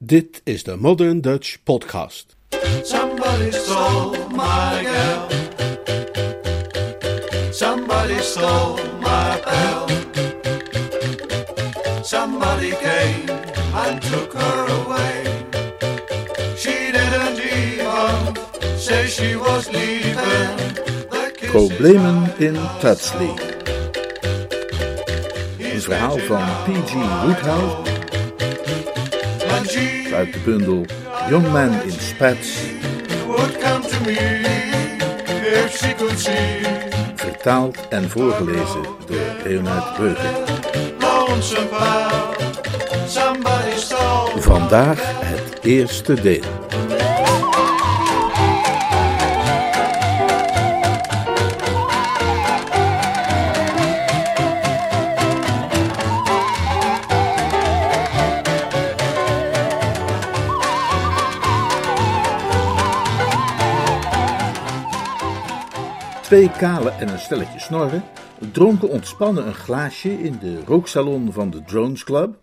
Dit is de Modern Dutch Podcast. Somebody stole my girl. Somebody stole my bell. Somebody came and took her away. She didn't even say she was leaving. Problemen in Tutsley. Een verhaal van P.G. Woodhouse uit de bundel Young Man in Spats, would come to me if she could see. vertaald en voorgelezen door Leonard stole. Vandaag het eerste deel. Twee kalen en een stelletje snorren dronken ontspannen een glaasje in de rooksalon van de Drones Club,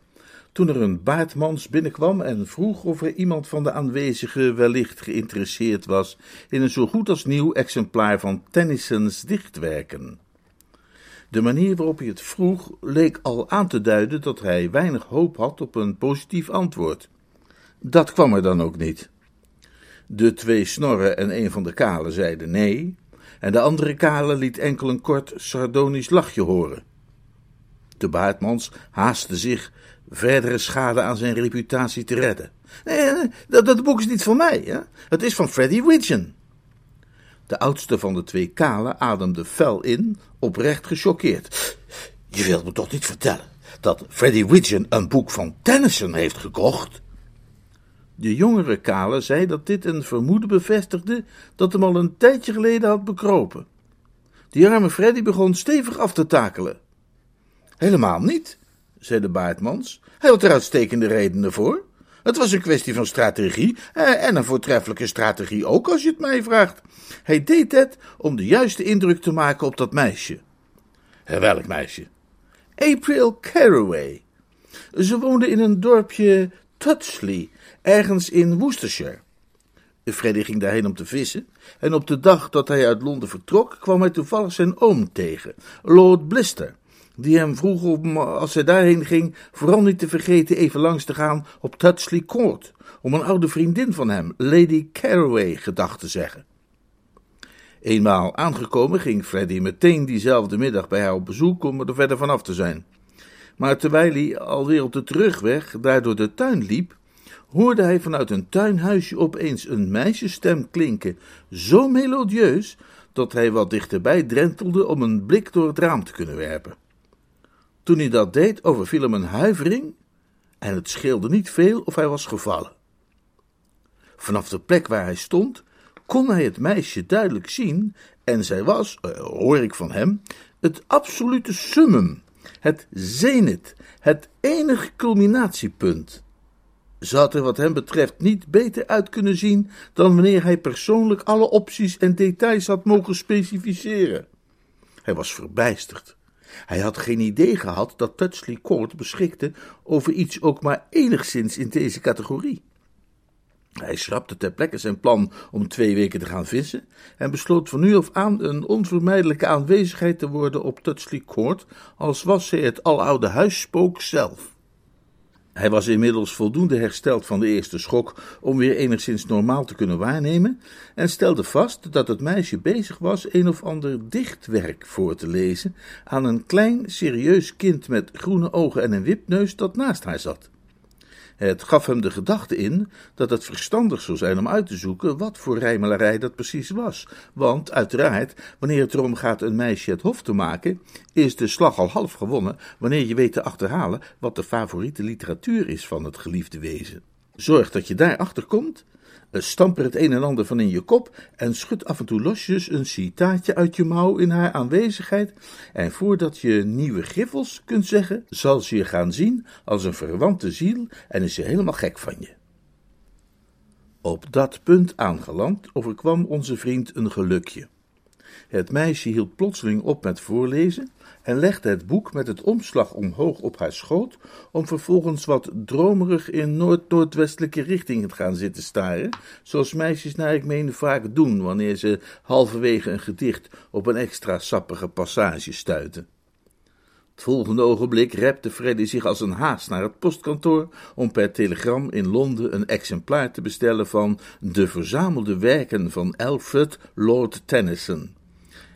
toen er een baardmans binnenkwam en vroeg of er iemand van de aanwezigen wellicht geïnteresseerd was in een zo goed als nieuw exemplaar van Tennyson's dichtwerken. De manier waarop hij het vroeg leek al aan te duiden dat hij weinig hoop had op een positief antwoord. Dat kwam er dan ook niet. De twee snorren en een van de kalen zeiden nee, en de andere kale liet enkel een kort sardonisch lachje horen. De baardmans haastte zich verdere schade aan zijn reputatie te redden. Nee, nee, dat, dat boek is niet van mij, hè? het is van Freddy Widgeon. De oudste van de twee kalen ademde fel in, oprecht gechoqueerd. Je wilt me toch niet vertellen dat Freddy Widgeon een boek van Tennyson heeft gekocht? De jongere kale zei dat dit een vermoeden bevestigde dat hem al een tijdje geleden had bekropen. Die arme Freddy begon stevig af te takelen. Helemaal niet, zei de baardmans. Hij had er uitstekende redenen voor. Het was een kwestie van strategie, eh, en een voortreffelijke strategie ook, als je het mij vraagt. Hij deed het om de juiste indruk te maken op dat meisje. Eh, Welk meisje? April Carraway. Ze woonde in een dorpje Tutsley, ergens in Worcestershire. Freddy ging daarheen om te vissen, en op de dag dat hij uit Londen vertrok, kwam hij toevallig zijn oom tegen, Lord Blister, die hem vroeg om, als hij daarheen ging, vooral niet te vergeten even langs te gaan op Tutsley Court, om een oude vriendin van hem, Lady Carraway, gedag te zeggen. Eenmaal aangekomen ging Freddy meteen diezelfde middag bij haar op bezoek om er verder vanaf te zijn. Maar terwijl hij alweer op de terugweg daar door de tuin liep, hoorde hij vanuit een tuinhuisje opeens een meisjesstem klinken, zo melodieus dat hij wat dichterbij drentelde om een blik door het raam te kunnen werpen. Toen hij dat deed, overviel hem een huivering en het scheelde niet veel of hij was gevallen. Vanaf de plek waar hij stond, kon hij het meisje duidelijk zien en zij was, eh, hoor ik van hem, het absolute summum, het zenith, het enige culminatiepunt. Had er wat hem betreft niet beter uit kunnen zien dan wanneer hij persoonlijk alle opties en details had mogen specificeren. Hij was verbijsterd. Hij had geen idee gehad dat Touchley Court beschikte over iets ook maar enigszins in deze categorie. Hij schrapte ter plekke zijn plan om twee weken te gaan vissen en besloot van nu af aan een onvermijdelijke aanwezigheid te worden op Touchley Court, als was hij het aloude huisspook zelf. Hij was inmiddels voldoende hersteld van de eerste schok om weer enigszins normaal te kunnen waarnemen en stelde vast dat het meisje bezig was een of ander dichtwerk voor te lezen aan een klein, serieus kind met groene ogen en een wipneus dat naast haar zat. Het gaf hem de gedachte in dat het verstandig zou zijn om uit te zoeken wat voor rijmelarij dat precies was. Want, uiteraard, wanneer het erom gaat een meisje het hof te maken, is de slag al half gewonnen wanneer je weet te achterhalen wat de favoriete literatuur is van het geliefde wezen. Zorg dat je daarachter komt, eh, stamp er het een en ander van in je kop en schud af en toe losjes een citaatje uit je mouw in haar aanwezigheid. En voordat je nieuwe griffels kunt zeggen, zal ze je gaan zien als een verwante ziel en is ze helemaal gek van je. Op dat punt aangeland overkwam onze vriend een gelukje. Het meisje hield plotseling op met voorlezen en legde het boek met het omslag omhoog op haar schoot, om vervolgens wat dromerig in noord-noordwestelijke richting te gaan zitten staren, zoals meisjes naar ik meen vaak doen wanneer ze halverwege een gedicht op een extra sappige passage stuiten. Het volgende ogenblik repte Freddy zich als een haas naar het postkantoor om per telegram in Londen een exemplaar te bestellen van de verzamelde werken van Alfred Lord Tennyson.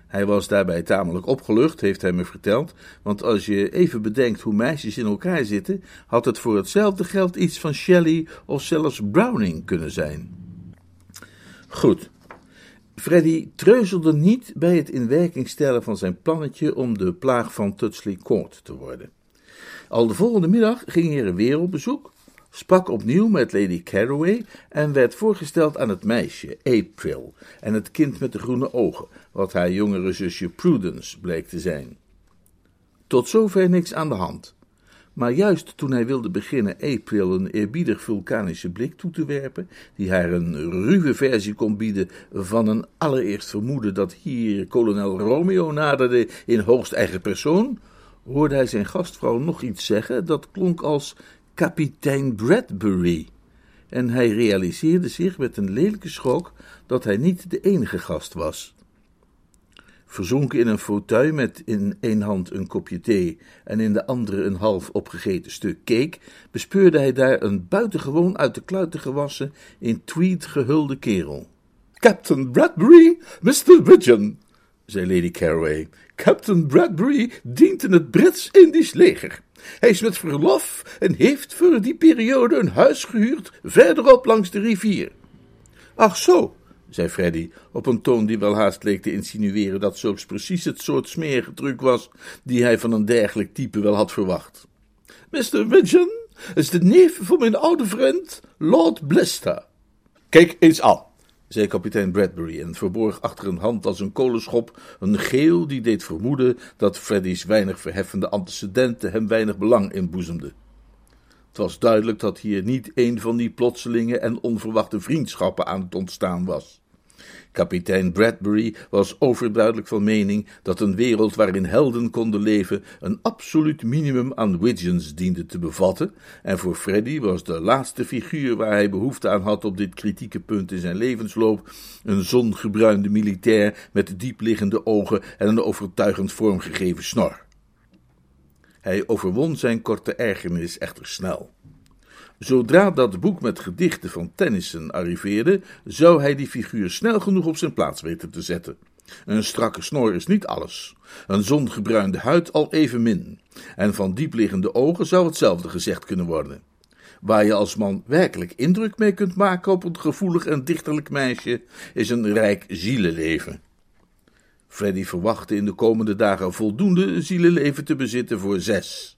Hij was daarbij tamelijk opgelucht, heeft hij me verteld, want als je even bedenkt hoe meisjes in elkaar zitten, had het voor hetzelfde geld iets van Shelley of zelfs Browning kunnen zijn. Goed. Freddy treuzelde niet bij het in werking stellen van zijn plannetje om de plaag van Tutsley Court te worden. Al de volgende middag ging hij er weer op bezoek, sprak opnieuw met Lady Carroway en werd voorgesteld aan het meisje, April, en het kind met de groene ogen, wat haar jongere zusje Prudence bleek te zijn. Tot zover niks aan de hand. Maar juist toen hij wilde beginnen April een eerbiedig vulkanische blik toe te werpen, die haar een ruwe versie kon bieden van een allereerst vermoeden dat hier kolonel Romeo naderde in hoogst eigen persoon, hoorde hij zijn gastvrouw nog iets zeggen dat klonk als kapitein Bradbury. En hij realiseerde zich met een lelijke schok dat hij niet de enige gast was. Verzonken in een fauteuil met in één hand een kopje thee en in de andere een half opgegeten stuk cake, bespeurde hij daar een buitengewoon uit de kluiten gewassen, in tweed gehulde kerel. Captain Bradbury, Mr. Widgeon, zei Lady Carroway. Captain Bradbury dient in het Brits-Indisch leger. Hij is met verlof en heeft voor die periode een huis gehuurd verderop langs de rivier. Ach zo, zei Freddy, op een toon die wel haast leek te insinueren dat zulks precies het soort smerige truc was die hij van een dergelijk type wel had verwacht. Mr. Widgeon is de neef van mijn oude vriend, Lord Blister. Kijk eens aan, zei kapitein Bradbury en verborg achter een hand als een kolenschop een geel die deed vermoeden dat Freddy's weinig verheffende antecedenten hem weinig belang inboezemden. Het was duidelijk dat hier niet een van die plotselinge en onverwachte vriendschappen aan het ontstaan was. Kapitein Bradbury was overduidelijk van mening dat een wereld waarin helden konden leven een absoluut minimum aan Widgeons diende te bevatten, en voor Freddy was de laatste figuur waar hij behoefte aan had op dit kritieke punt in zijn levensloop een zongebruinde militair met diepliggende ogen en een overtuigend vormgegeven snor. Hij overwon zijn korte ergernis echter snel. Zodra dat boek met gedichten van Tennyson arriveerde, zou hij die figuur snel genoeg op zijn plaats weten te zetten. Een strakke snor is niet alles, een zongebruinde huid al evenmin, en van diepliggende ogen zou hetzelfde gezegd kunnen worden. Waar je als man werkelijk indruk mee kunt maken op een gevoelig en dichterlijk meisje, is een rijk zielenleven. Freddy verwachtte in de komende dagen voldoende zielenleven te bezitten voor zes.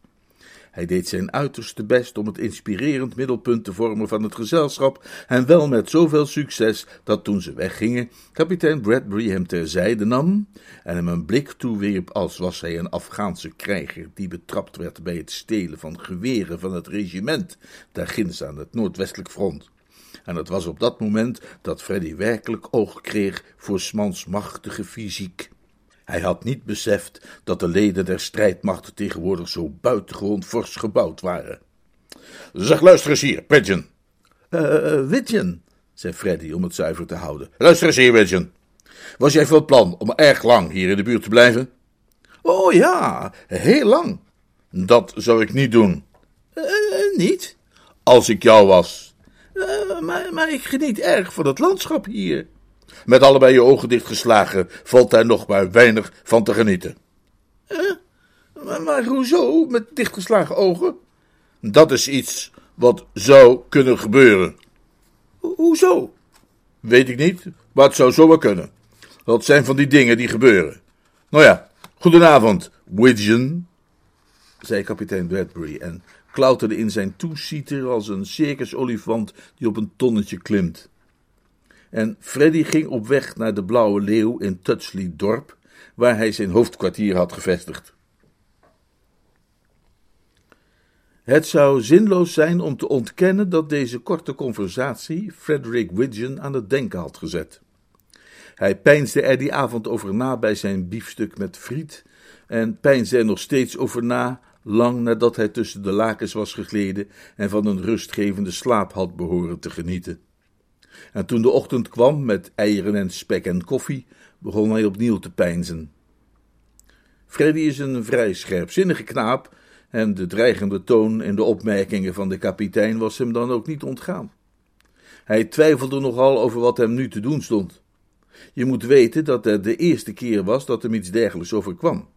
Hij deed zijn uiterste best om het inspirerend middelpunt te vormen van het gezelschap, en wel met zoveel succes dat toen ze weggingen, kapitein Bradbury hem terzijde nam en hem een blik toewierp als was hij een Afghaanse krijger die betrapt werd bij het stelen van geweren van het regiment daar ginds aan het noordwestelijk front. En het was op dat moment dat Freddy werkelijk oog kreeg voor Smans machtige fysiek. Hij had niet beseft dat de leden der strijdmacht tegenwoordig zo buitengewoon fors gebouwd waren. Zeg, luister eens hier, Pigeon. Eh, uh, zei Freddy om het zuiver te houden. Luister eens hier, Widgeon. Was jij van plan om erg lang hier in de buurt te blijven? Oh ja, heel lang. Dat zou ik niet doen. Uh, niet? Als ik jou was. Maar, maar ik geniet erg van het landschap hier. Met allebei je ogen dichtgeslagen valt daar nog maar weinig van te genieten. Uh, maar, maar hoezo met dichtgeslagen ogen? Dat is iets wat zou kunnen gebeuren. Ho hoezo? Weet ik niet, maar het zou zomaar kunnen. Dat zijn van die dingen die gebeuren. Nou ja, goedenavond, Widgeon, zei kapitein Bradbury en klauterde in zijn toesieter als een circusolifant die op een tonnetje klimt. En Freddy ging op weg naar de Blauwe Leeuw in Tutsley Dorp, waar hij zijn hoofdkwartier had gevestigd. Het zou zinloos zijn om te ontkennen dat deze korte conversatie Frederick Widgeon aan het denken had gezet. Hij peinsde er die avond over na bij zijn biefstuk met friet en peinsde er nog steeds over na, lang nadat hij tussen de lakens was gegleden en van een rustgevende slaap had behoren te genieten. En toen de ochtend kwam met eieren en spek en koffie, begon hij opnieuw te peinzen. Freddy is een vrij scherpzinnige knaap en de dreigende toon in de opmerkingen van de kapitein was hem dan ook niet ontgaan. Hij twijfelde nogal over wat hem nu te doen stond. Je moet weten dat het de eerste keer was dat hem iets dergelijks overkwam.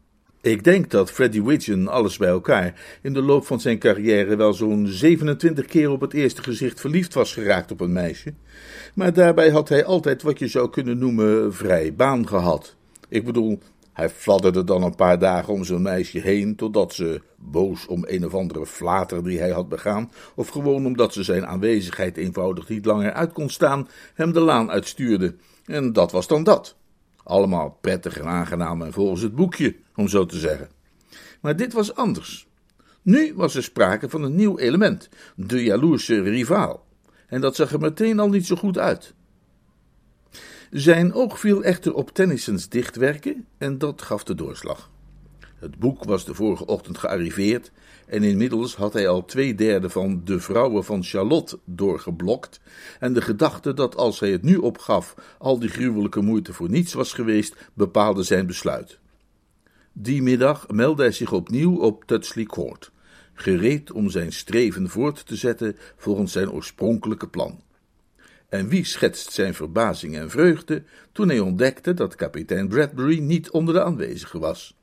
Ik denk dat Freddy Widgeon alles bij elkaar in de loop van zijn carrière wel zo'n 27 keer op het eerste gezicht verliefd was geraakt op een meisje. Maar daarbij had hij altijd wat je zou kunnen noemen vrij baan gehad. Ik bedoel, hij fladderde dan een paar dagen om zo'n meisje heen, totdat ze, boos om een of andere flater die hij had begaan, of gewoon omdat ze zijn aanwezigheid eenvoudig niet langer uit kon staan, hem de laan uitstuurde. En dat was dan dat. Allemaal prettig en aangenaam en volgens het boekje, om zo te zeggen. Maar dit was anders. Nu was er sprake van een nieuw element, de jaloerse rivaal. En dat zag er meteen al niet zo goed uit. Zijn oog viel echter op Tennyson's dichtwerken en dat gaf de doorslag. Het boek was de vorige ochtend gearriveerd en inmiddels had hij al twee derde van De Vrouwen van Charlotte doorgeblokt en de gedachte dat als hij het nu opgaf al die gruwelijke moeite voor niets was geweest, bepaalde zijn besluit. Die middag meldde hij zich opnieuw op Tutsley Court, gereed om zijn streven voort te zetten volgens zijn oorspronkelijke plan. En wie schetst zijn verbazing en vreugde toen hij ontdekte dat kapitein Bradbury niet onder de aanwezigen was.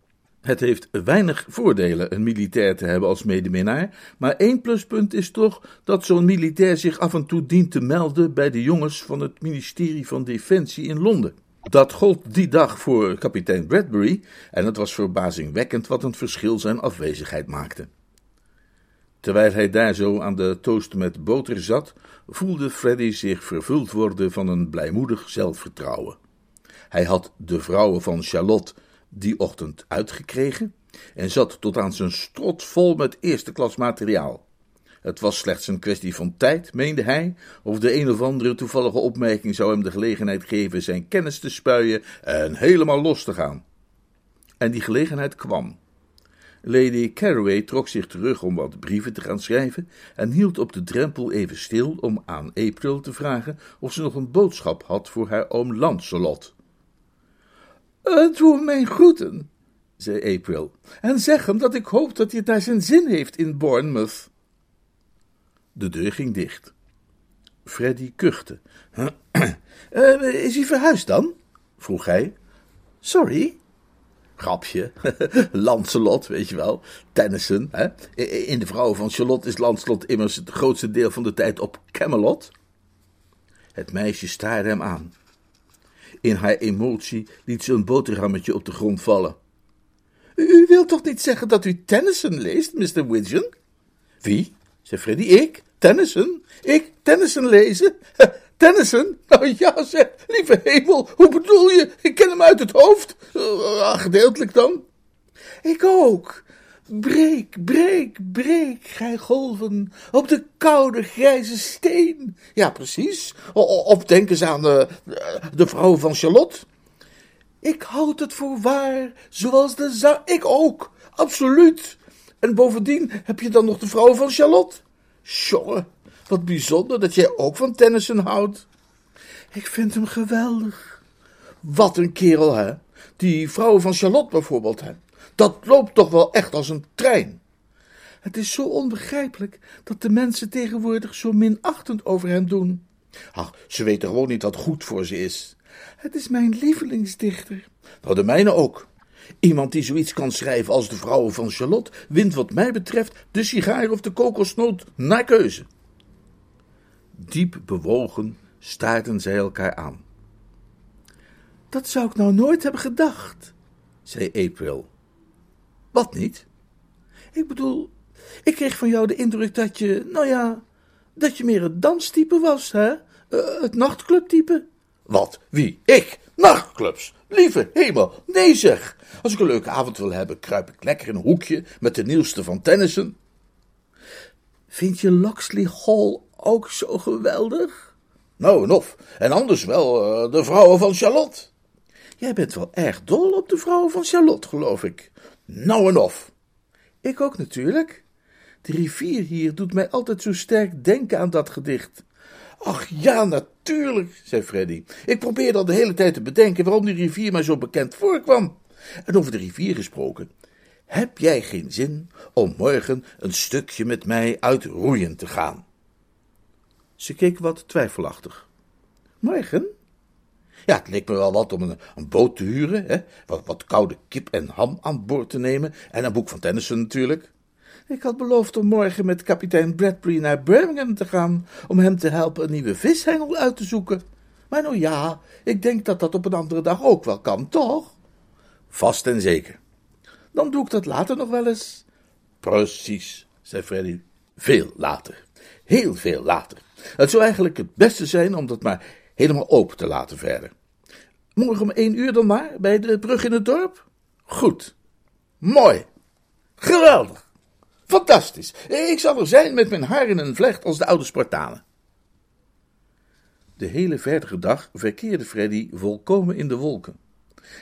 Het heeft weinig voordelen een militair te hebben als medeminnaar, maar één pluspunt is toch dat zo'n militair zich af en toe dient te melden bij de jongens van het ministerie van Defensie in Londen. Dat gold die dag voor kapitein Bradbury en het was verbazingwekkend wat een verschil zijn afwezigheid maakte. Terwijl hij daar zo aan de toast met boter zat, voelde Freddy zich vervuld worden van een blijmoedig zelfvertrouwen. Hij had de vrouwen van Charlotte die ochtend uitgekregen en zat tot aan zijn strot vol met eerste klas materiaal. Het was slechts een kwestie van tijd, meende hij, of de een of andere toevallige opmerking zou hem de gelegenheid geven zijn kennis te spuien en helemaal los te gaan. En die gelegenheid kwam. Lady Carraway trok zich terug om wat brieven te gaan schrijven en hield op de drempel even stil om aan April te vragen of ze nog een boodschap had voor haar oom Lancelot. Doe hem mijn groeten, zei April, en zeg hem dat ik hoop dat hij daar zijn zin heeft in Bournemouth. De deur ging dicht. Freddy kuchte. Uh, is hij verhuisd dan? vroeg hij. Sorry? Grapje. Lancelot, weet je wel. Tennyson. Hè? In de vrouwen van Charlotte is Lancelot immers het grootste deel van de tijd op Camelot. Het meisje staarde hem aan. In haar emotie liet ze een boterhammetje op de grond vallen. U wilt toch niet zeggen dat u Tennyson leest, Mr. Widgeon? Wie? zei Freddy. Ik? Tennyson? Ik Tennyson lezen? Tennyson? Nou ja, zeg, lieve hemel, hoe bedoel je? Ik ken hem uit het hoofd. Uh, gedeeltelijk dan. Ik ook. Breek, breek, breek, gij golven, op de koude grijze steen. Ja, precies. Of denk eens aan de, de vrouw van Charlotte. Ik houd het voor waar, zoals de za... Ik ook, absoluut. En bovendien heb je dan nog de vrouw van Charlotte. Sjonge, wat bijzonder dat jij ook van Tennyson houdt. Ik vind hem geweldig. Wat een kerel, hè? Die vrouw van Charlotte bijvoorbeeld, hè? Dat loopt toch wel echt als een trein. Het is zo onbegrijpelijk dat de mensen tegenwoordig zo minachtend over hem doen. Ach, ze weten gewoon niet wat goed voor ze is. Het is mijn lievelingsdichter. Nou, de mijne ook. Iemand die zoiets kan schrijven als de vrouwen van Charlotte wint wat mij betreft de sigaar of de kokosnoot naar keuze. Diep bewogen staarden zij elkaar aan. Dat zou ik nou nooit hebben gedacht, zei April. Wat niet? Ik bedoel, ik kreeg van jou de indruk dat je, nou ja, dat je meer het danstype was, hè? Uh, het nachtclubtype. Wat? Wie? Ik? Nachtclubs? Lieve hemel, nee zeg. Als ik een leuke avond wil hebben, kruip ik lekker in een hoekje met de nieuwste van Tennyson. Vind je Loxley Hall ook zo geweldig? Nou, en of. En anders wel uh, de vrouwen van Charlotte. Jij bent wel erg dol op de vrouw van Charlotte, geloof ik. Nou en of. Ik ook natuurlijk. De rivier hier doet mij altijd zo sterk denken aan dat gedicht. Ach ja, natuurlijk, zei Freddy. Ik probeerde al de hele tijd te bedenken waarom die rivier mij zo bekend voorkwam. En over de rivier gesproken. Heb jij geen zin om morgen een stukje met mij uit roeien te gaan? Ze keek wat twijfelachtig. Morgen? Ja, het leek me wel wat om een, een boot te huren, hè? Wat, wat koude kip en ham aan boord te nemen en een boek van Tennyson natuurlijk. Ik had beloofd om morgen met kapitein Bradbury naar Birmingham te gaan om hem te helpen een nieuwe vishengel uit te zoeken. Maar nou ja, ik denk dat dat op een andere dag ook wel kan, toch? Vast en zeker. Dan doe ik dat later nog wel eens. Precies, zei Freddy. Veel later. Heel veel later. Het zou eigenlijk het beste zijn om dat maar helemaal open te laten verder. Morgen om één uur dan maar, bij de brug in het dorp? Goed. Mooi. Geweldig. Fantastisch. Ik zal er zijn met mijn haar in een vlecht als de oude Spartanen. De hele verdere dag verkeerde Freddy volkomen in de wolken.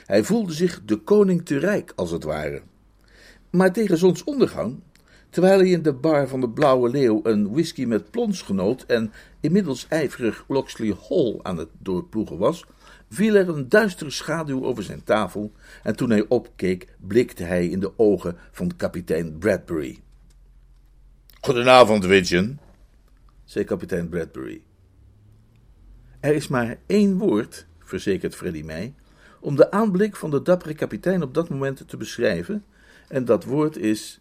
Hij voelde zich de koning te rijk, als het ware. Maar tegen zonsondergang, terwijl hij in de bar van de Blauwe Leeuw een whisky met plons genoot en inmiddels ijverig Locksley Hall aan het doorploegen was, viel er een duistere schaduw over zijn tafel en toen hij opkeek, blikte hij in de ogen van kapitein Bradbury. Goedenavond, Widgeon, zei kapitein Bradbury. Er is maar één woord, verzekert Freddy mij, om de aanblik van de dappere kapitein op dat moment te beschrijven, en dat woord is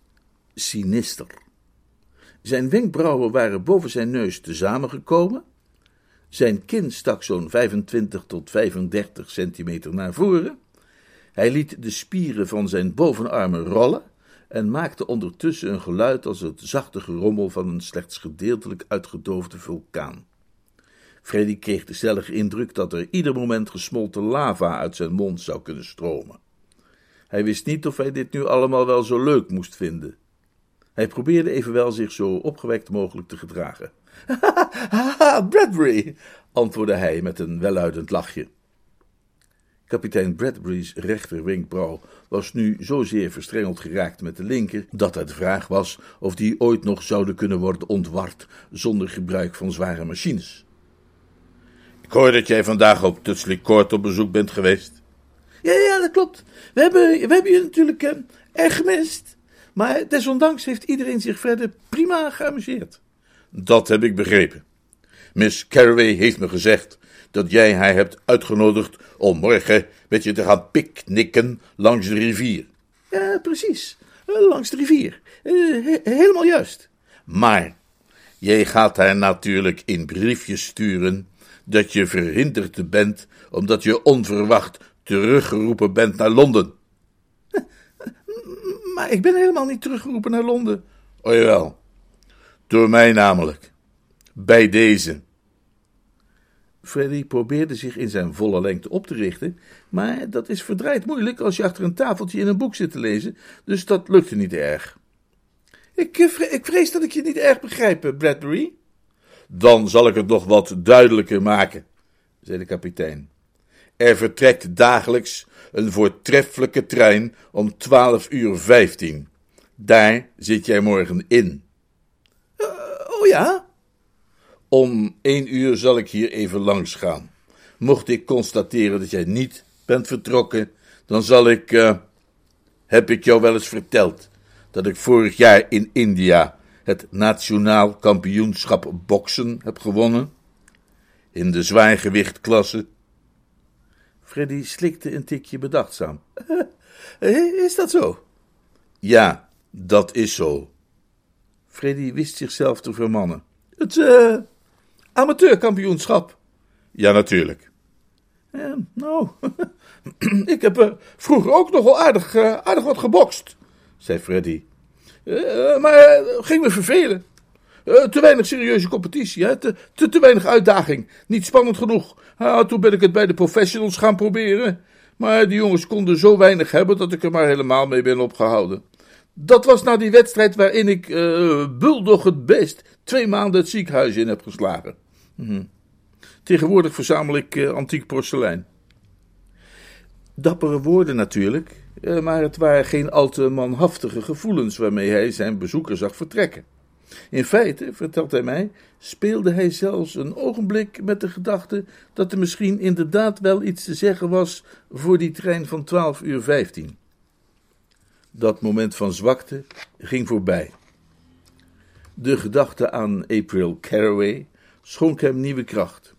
sinister. Zijn wenkbrauwen waren boven zijn neus tezamengekomen, zijn kin stak zo'n 25 tot 35 centimeter naar voren, hij liet de spieren van zijn bovenarmen rollen en maakte ondertussen een geluid als het zachte gerommel van een slechts gedeeltelijk uitgedoofde vulkaan. Freddy kreeg de stellige indruk dat er ieder moment gesmolten lava uit zijn mond zou kunnen stromen. Hij wist niet of hij dit nu allemaal wel zo leuk moest vinden. Hij probeerde evenwel zich zo opgewekt mogelijk te gedragen. Haha, Bradbury, antwoordde hij met een welluidend lachje. Kapitein Bradbury's rechterwenkbrauw was nu zozeer verstrengeld geraakt met de linker, dat het de vraag was of die ooit nog zouden kunnen worden ontward zonder gebruik van zware machines. Ik hoor dat jij vandaag op Tutsley Court op bezoek bent geweest. Ja, ja, dat klopt. We hebben, we hebben je natuurlijk eh, erg gemist. Maar desondanks heeft iedereen zich verder prima geamuseerd. Dat heb ik begrepen. Miss Carraway heeft me gezegd dat jij haar hebt uitgenodigd om morgen met je te gaan picknicken langs de rivier. Ja, precies. Eh, langs de rivier. Uh, helemaal juist. Maar jij gaat haar natuurlijk in briefjes sturen dat je verhinderd bent omdat je onverwacht teruggeroepen bent naar Londen. Maar ik ben helemaal niet teruggeroepen naar Londen. Oh jawel. Door mij namelijk. Bij deze. Freddy probeerde zich in zijn volle lengte op te richten, maar dat is verdraaid moeilijk als je achter een tafeltje in een boek zit te lezen, dus dat lukte niet erg. Ik, eh, ik vrees dat ik je niet erg begrijp, eh, Bradbury. Dan zal ik het nog wat duidelijker maken, zei de kapitein. Er vertrekt dagelijks een voortreffelijke trein om twaalf uur vijftien. Daar zit jij morgen in. Uh, oh ja? Om één uur zal ik hier even langs gaan. Mocht ik constateren dat jij niet bent vertrokken, dan zal ik. Uh, heb ik jou wel eens verteld dat ik vorig jaar in India het nationaal kampioenschap boksen heb gewonnen? In de zwaargewichtklasse. Freddy slikte een tikje bedachtzaam. Is dat zo? Ja, dat is zo. Freddy wist zichzelf te vermannen. Het uh, amateurkampioenschap. Ja, natuurlijk. Uh, nou, ik heb uh, vroeger ook nog wel aardig, aardig wat gebokst, zei Freddy. maar ging me vervelen. te weinig serieuze competitie, hè? Te, te, te, weinig uitdaging. Niet spannend genoeg. Toen ben ik het bij de professionals gaan proberen. Maar die jongens konden zo weinig hebben dat ik er maar helemaal mee ben opgehouden. Dat was na die wedstrijd waarin ik uh, het Beest twee maanden het ziekenhuis in heb geslagen. Hm. Tegenwoordig verzamel ik uh, antiek porselein. Dappere woorden natuurlijk, eh, maar het waren geen al te manhaftige gevoelens waarmee hij zijn bezoeker zag vertrekken. In feite, vertelt hij mij, speelde hij zelfs een ogenblik met de gedachte dat er misschien inderdaad wel iets te zeggen was voor die trein van 12 uur 15. Dat moment van zwakte ging voorbij. De gedachte aan April Caraway schonk hem nieuwe kracht.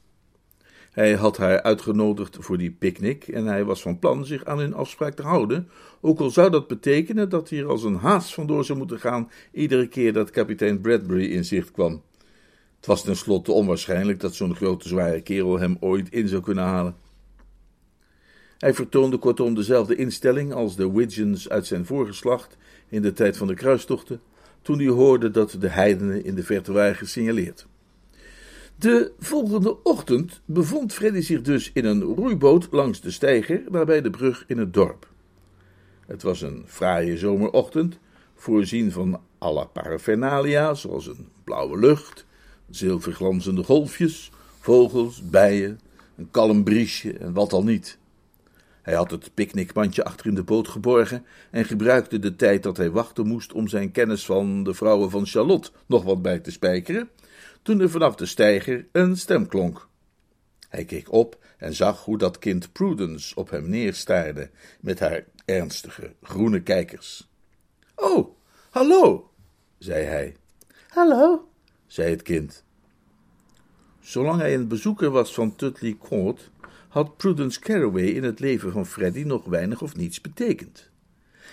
Hij had haar uitgenodigd voor die picknick en hij was van plan zich aan hun afspraak te houden, ook al zou dat betekenen dat hij er als een haas vandoor zou moeten gaan iedere keer dat kapitein Bradbury in zicht kwam. Het was tenslotte onwaarschijnlijk dat zo'n grote zware kerel hem ooit in zou kunnen halen. Hij vertoonde kortom dezelfde instelling als de Widgeons uit zijn voorgeslacht in de tijd van de kruistochten, toen hij hoorde dat de heidenen in de verte waren gesignaleerd. De volgende ochtend bevond Freddy zich dus in een roeiboot langs de steiger nabij de brug in het dorp. Het was een fraaie zomerochtend, voorzien van alle paraphernalia, zoals een blauwe lucht, zilverglanzende golfjes, vogels, bijen, een kalm briesje en wat al niet. Hij had het picknickmandje achter in de boot geborgen en gebruikte de tijd dat hij wachten moest om zijn kennis van de vrouwen van Charlotte nog wat bij te spijkeren, toen er vanaf de steiger een stem klonk. Hij keek op en zag hoe dat kind Prudence op hem neerstaarde met haar ernstige groene kijkers. Oh, hallo, zei hij. Hallo, zei het kind. Zolang hij een bezoeker was van Tutley Court, had Prudence Caraway in het leven van Freddy nog weinig of niets betekend.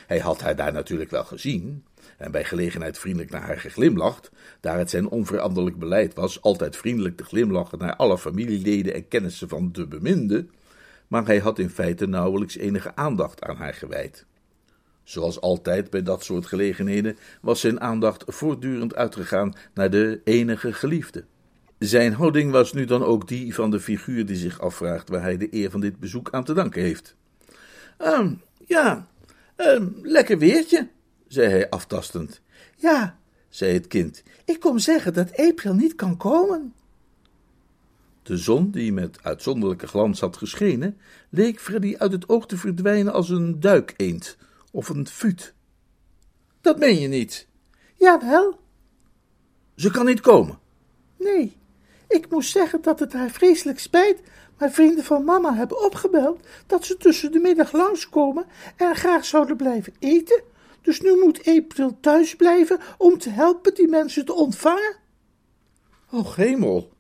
Hij had haar daar natuurlijk wel gezien, en bij gelegenheid vriendelijk naar haar geglimlacht, daar het zijn onveranderlijk beleid was altijd vriendelijk te glimlachen naar alle familieleden en kennissen van de beminde, maar hij had in feite nauwelijks enige aandacht aan haar gewijd. Zoals altijd bij dat soort gelegenheden was zijn aandacht voortdurend uitgegaan naar de enige geliefde. Zijn houding was nu dan ook die van de figuur die zich afvraagt waar hij de eer van dit bezoek aan te danken heeft. Um, ja, um, lekker weertje, zei hij aftastend. Ja, zei het kind, ik kom zeggen dat April niet kan komen. De zon, die met uitzonderlijke glans had geschenen, leek Freddy uit het oog te verdwijnen als een duikeend of een fut. Dat meen je niet? Jawel. Ze kan niet komen? Nee, ik moest zeggen dat het haar vreselijk spijt, maar vrienden van mama hebben opgebeld dat ze tussen de middag langskomen en graag zouden blijven eten. Dus nu moet April thuis blijven om te helpen die mensen te ontvangen. Och, hemel.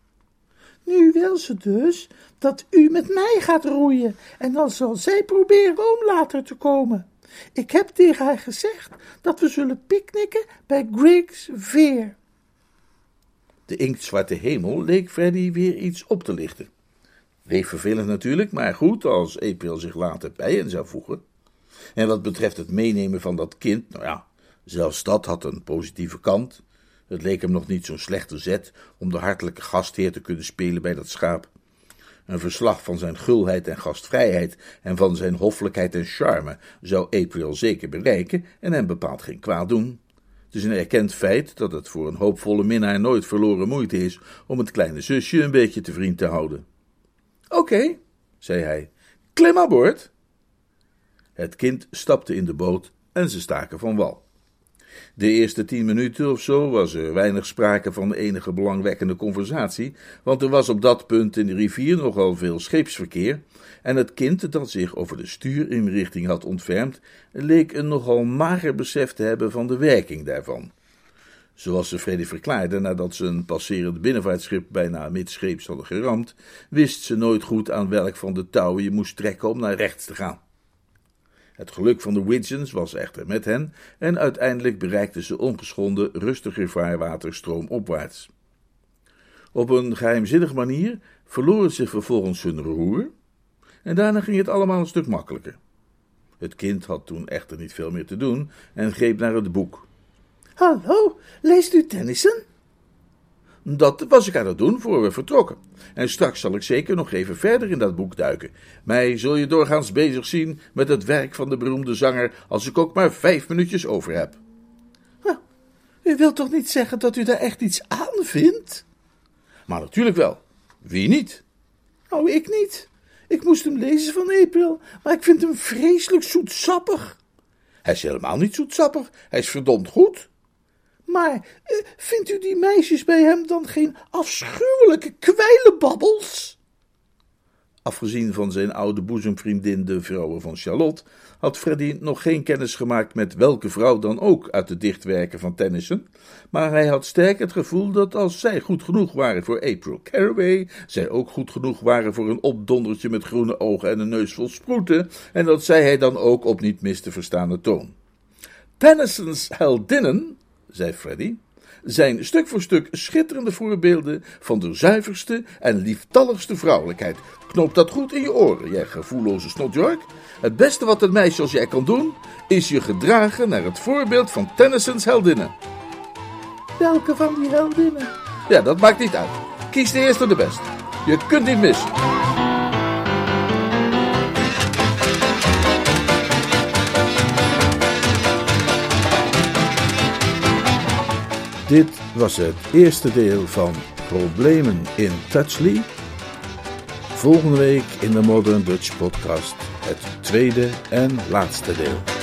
Nu wil ze dus dat u met mij gaat roeien en dan zal zij proberen om later te komen. Ik heb tegen haar gezegd dat we zullen picknicken bij Griggs Veer. De inktzwarte hemel leek Freddy weer iets op te lichten. Weeg vervelend natuurlijk, maar goed als April zich later bij hen zou voegen. En wat betreft het meenemen van dat kind, nou ja, zelfs dat had een positieve kant. Het leek hem nog niet zo'n slechte zet om de hartelijke gastheer te kunnen spelen bij dat schaap. Een verslag van zijn gulheid en gastvrijheid en van zijn hoffelijkheid en charme zou April zeker bereiken en hem bepaald geen kwaad doen. Het is een erkend feit dat het voor een hoopvolle minnaar nooit verloren moeite is om het kleine zusje een beetje te vriend te houden. Oké, zei hij, klim aan boord. Het kind stapte in de boot en ze staken van wal. De eerste tien minuten of zo was er weinig sprake van enige belangwekkende conversatie, want er was op dat punt in de rivier nogal veel scheepsverkeer, en het kind dat zich over de stuurinrichting had ontfermd, leek een nogal mager besef te hebben van de werking daarvan. Zoals ze Freddy verklaarde nadat ze een passerend binnenvaartschip bijna midscheeps hadden geramd, wist ze nooit goed aan welk van de touwen je moest trekken om naar rechts te gaan. Het geluk van de Widgeons was echter met hen en uiteindelijk bereikten ze ongeschonden rustiger vaarwater stroomopwaarts. Op een geheimzinnige manier verloren ze vervolgens hun roer en daarna ging het allemaal een stuk makkelijker. Het kind had toen echter niet veel meer te doen en greep naar het boek. Hallo, leest u Tennyson? Dat was ik aan het doen voor we vertrokken. En straks zal ik zeker nog even verder in dat boek duiken. Mij zul je doorgaans bezig zien met het werk van de beroemde zanger als ik ook maar vijf minuutjes over heb. u wilt toch niet zeggen dat u daar echt iets aan vindt? Maar natuurlijk wel. Wie niet? Oh, ik niet. Ik moest hem lezen van April, maar ik vind hem vreselijk zoetsappig. Hij is helemaal niet zoetsappig, hij is verdomd goed. Maar eh, vindt u die meisjes bij hem dan geen afschuwelijke kwijlenbabbels? Afgezien van zijn oude boezemvriendin, de vrouwen van Charlotte, had Freddy nog geen kennis gemaakt met welke vrouw dan ook uit de dichtwerken van Tennyson, maar hij had sterk het gevoel dat als zij goed genoeg waren voor April Caraway, zij ook goed genoeg waren voor een opdondertje met groene ogen en een neus vol sproeten, en dat zei hij dan ook op niet mis te verstaande toon. Tennyson's heldinnen, zei Freddy, zijn stuk voor stuk schitterende voorbeelden van de zuiverste en lieftalligste vrouwelijkheid. Knoop dat goed in je oren, jij gevoelloze snotjork. Het beste wat een meisje als jij kan doen, is je gedragen naar het voorbeeld van Tennyson's heldinnen. Welke van die heldinnen? Ja, dat maakt niet uit. Kies de eerste de beste. Je kunt niet missen. Dit was het eerste deel van Problemen in Touchley. Volgende week in de Modern Dutch Podcast het tweede en laatste deel.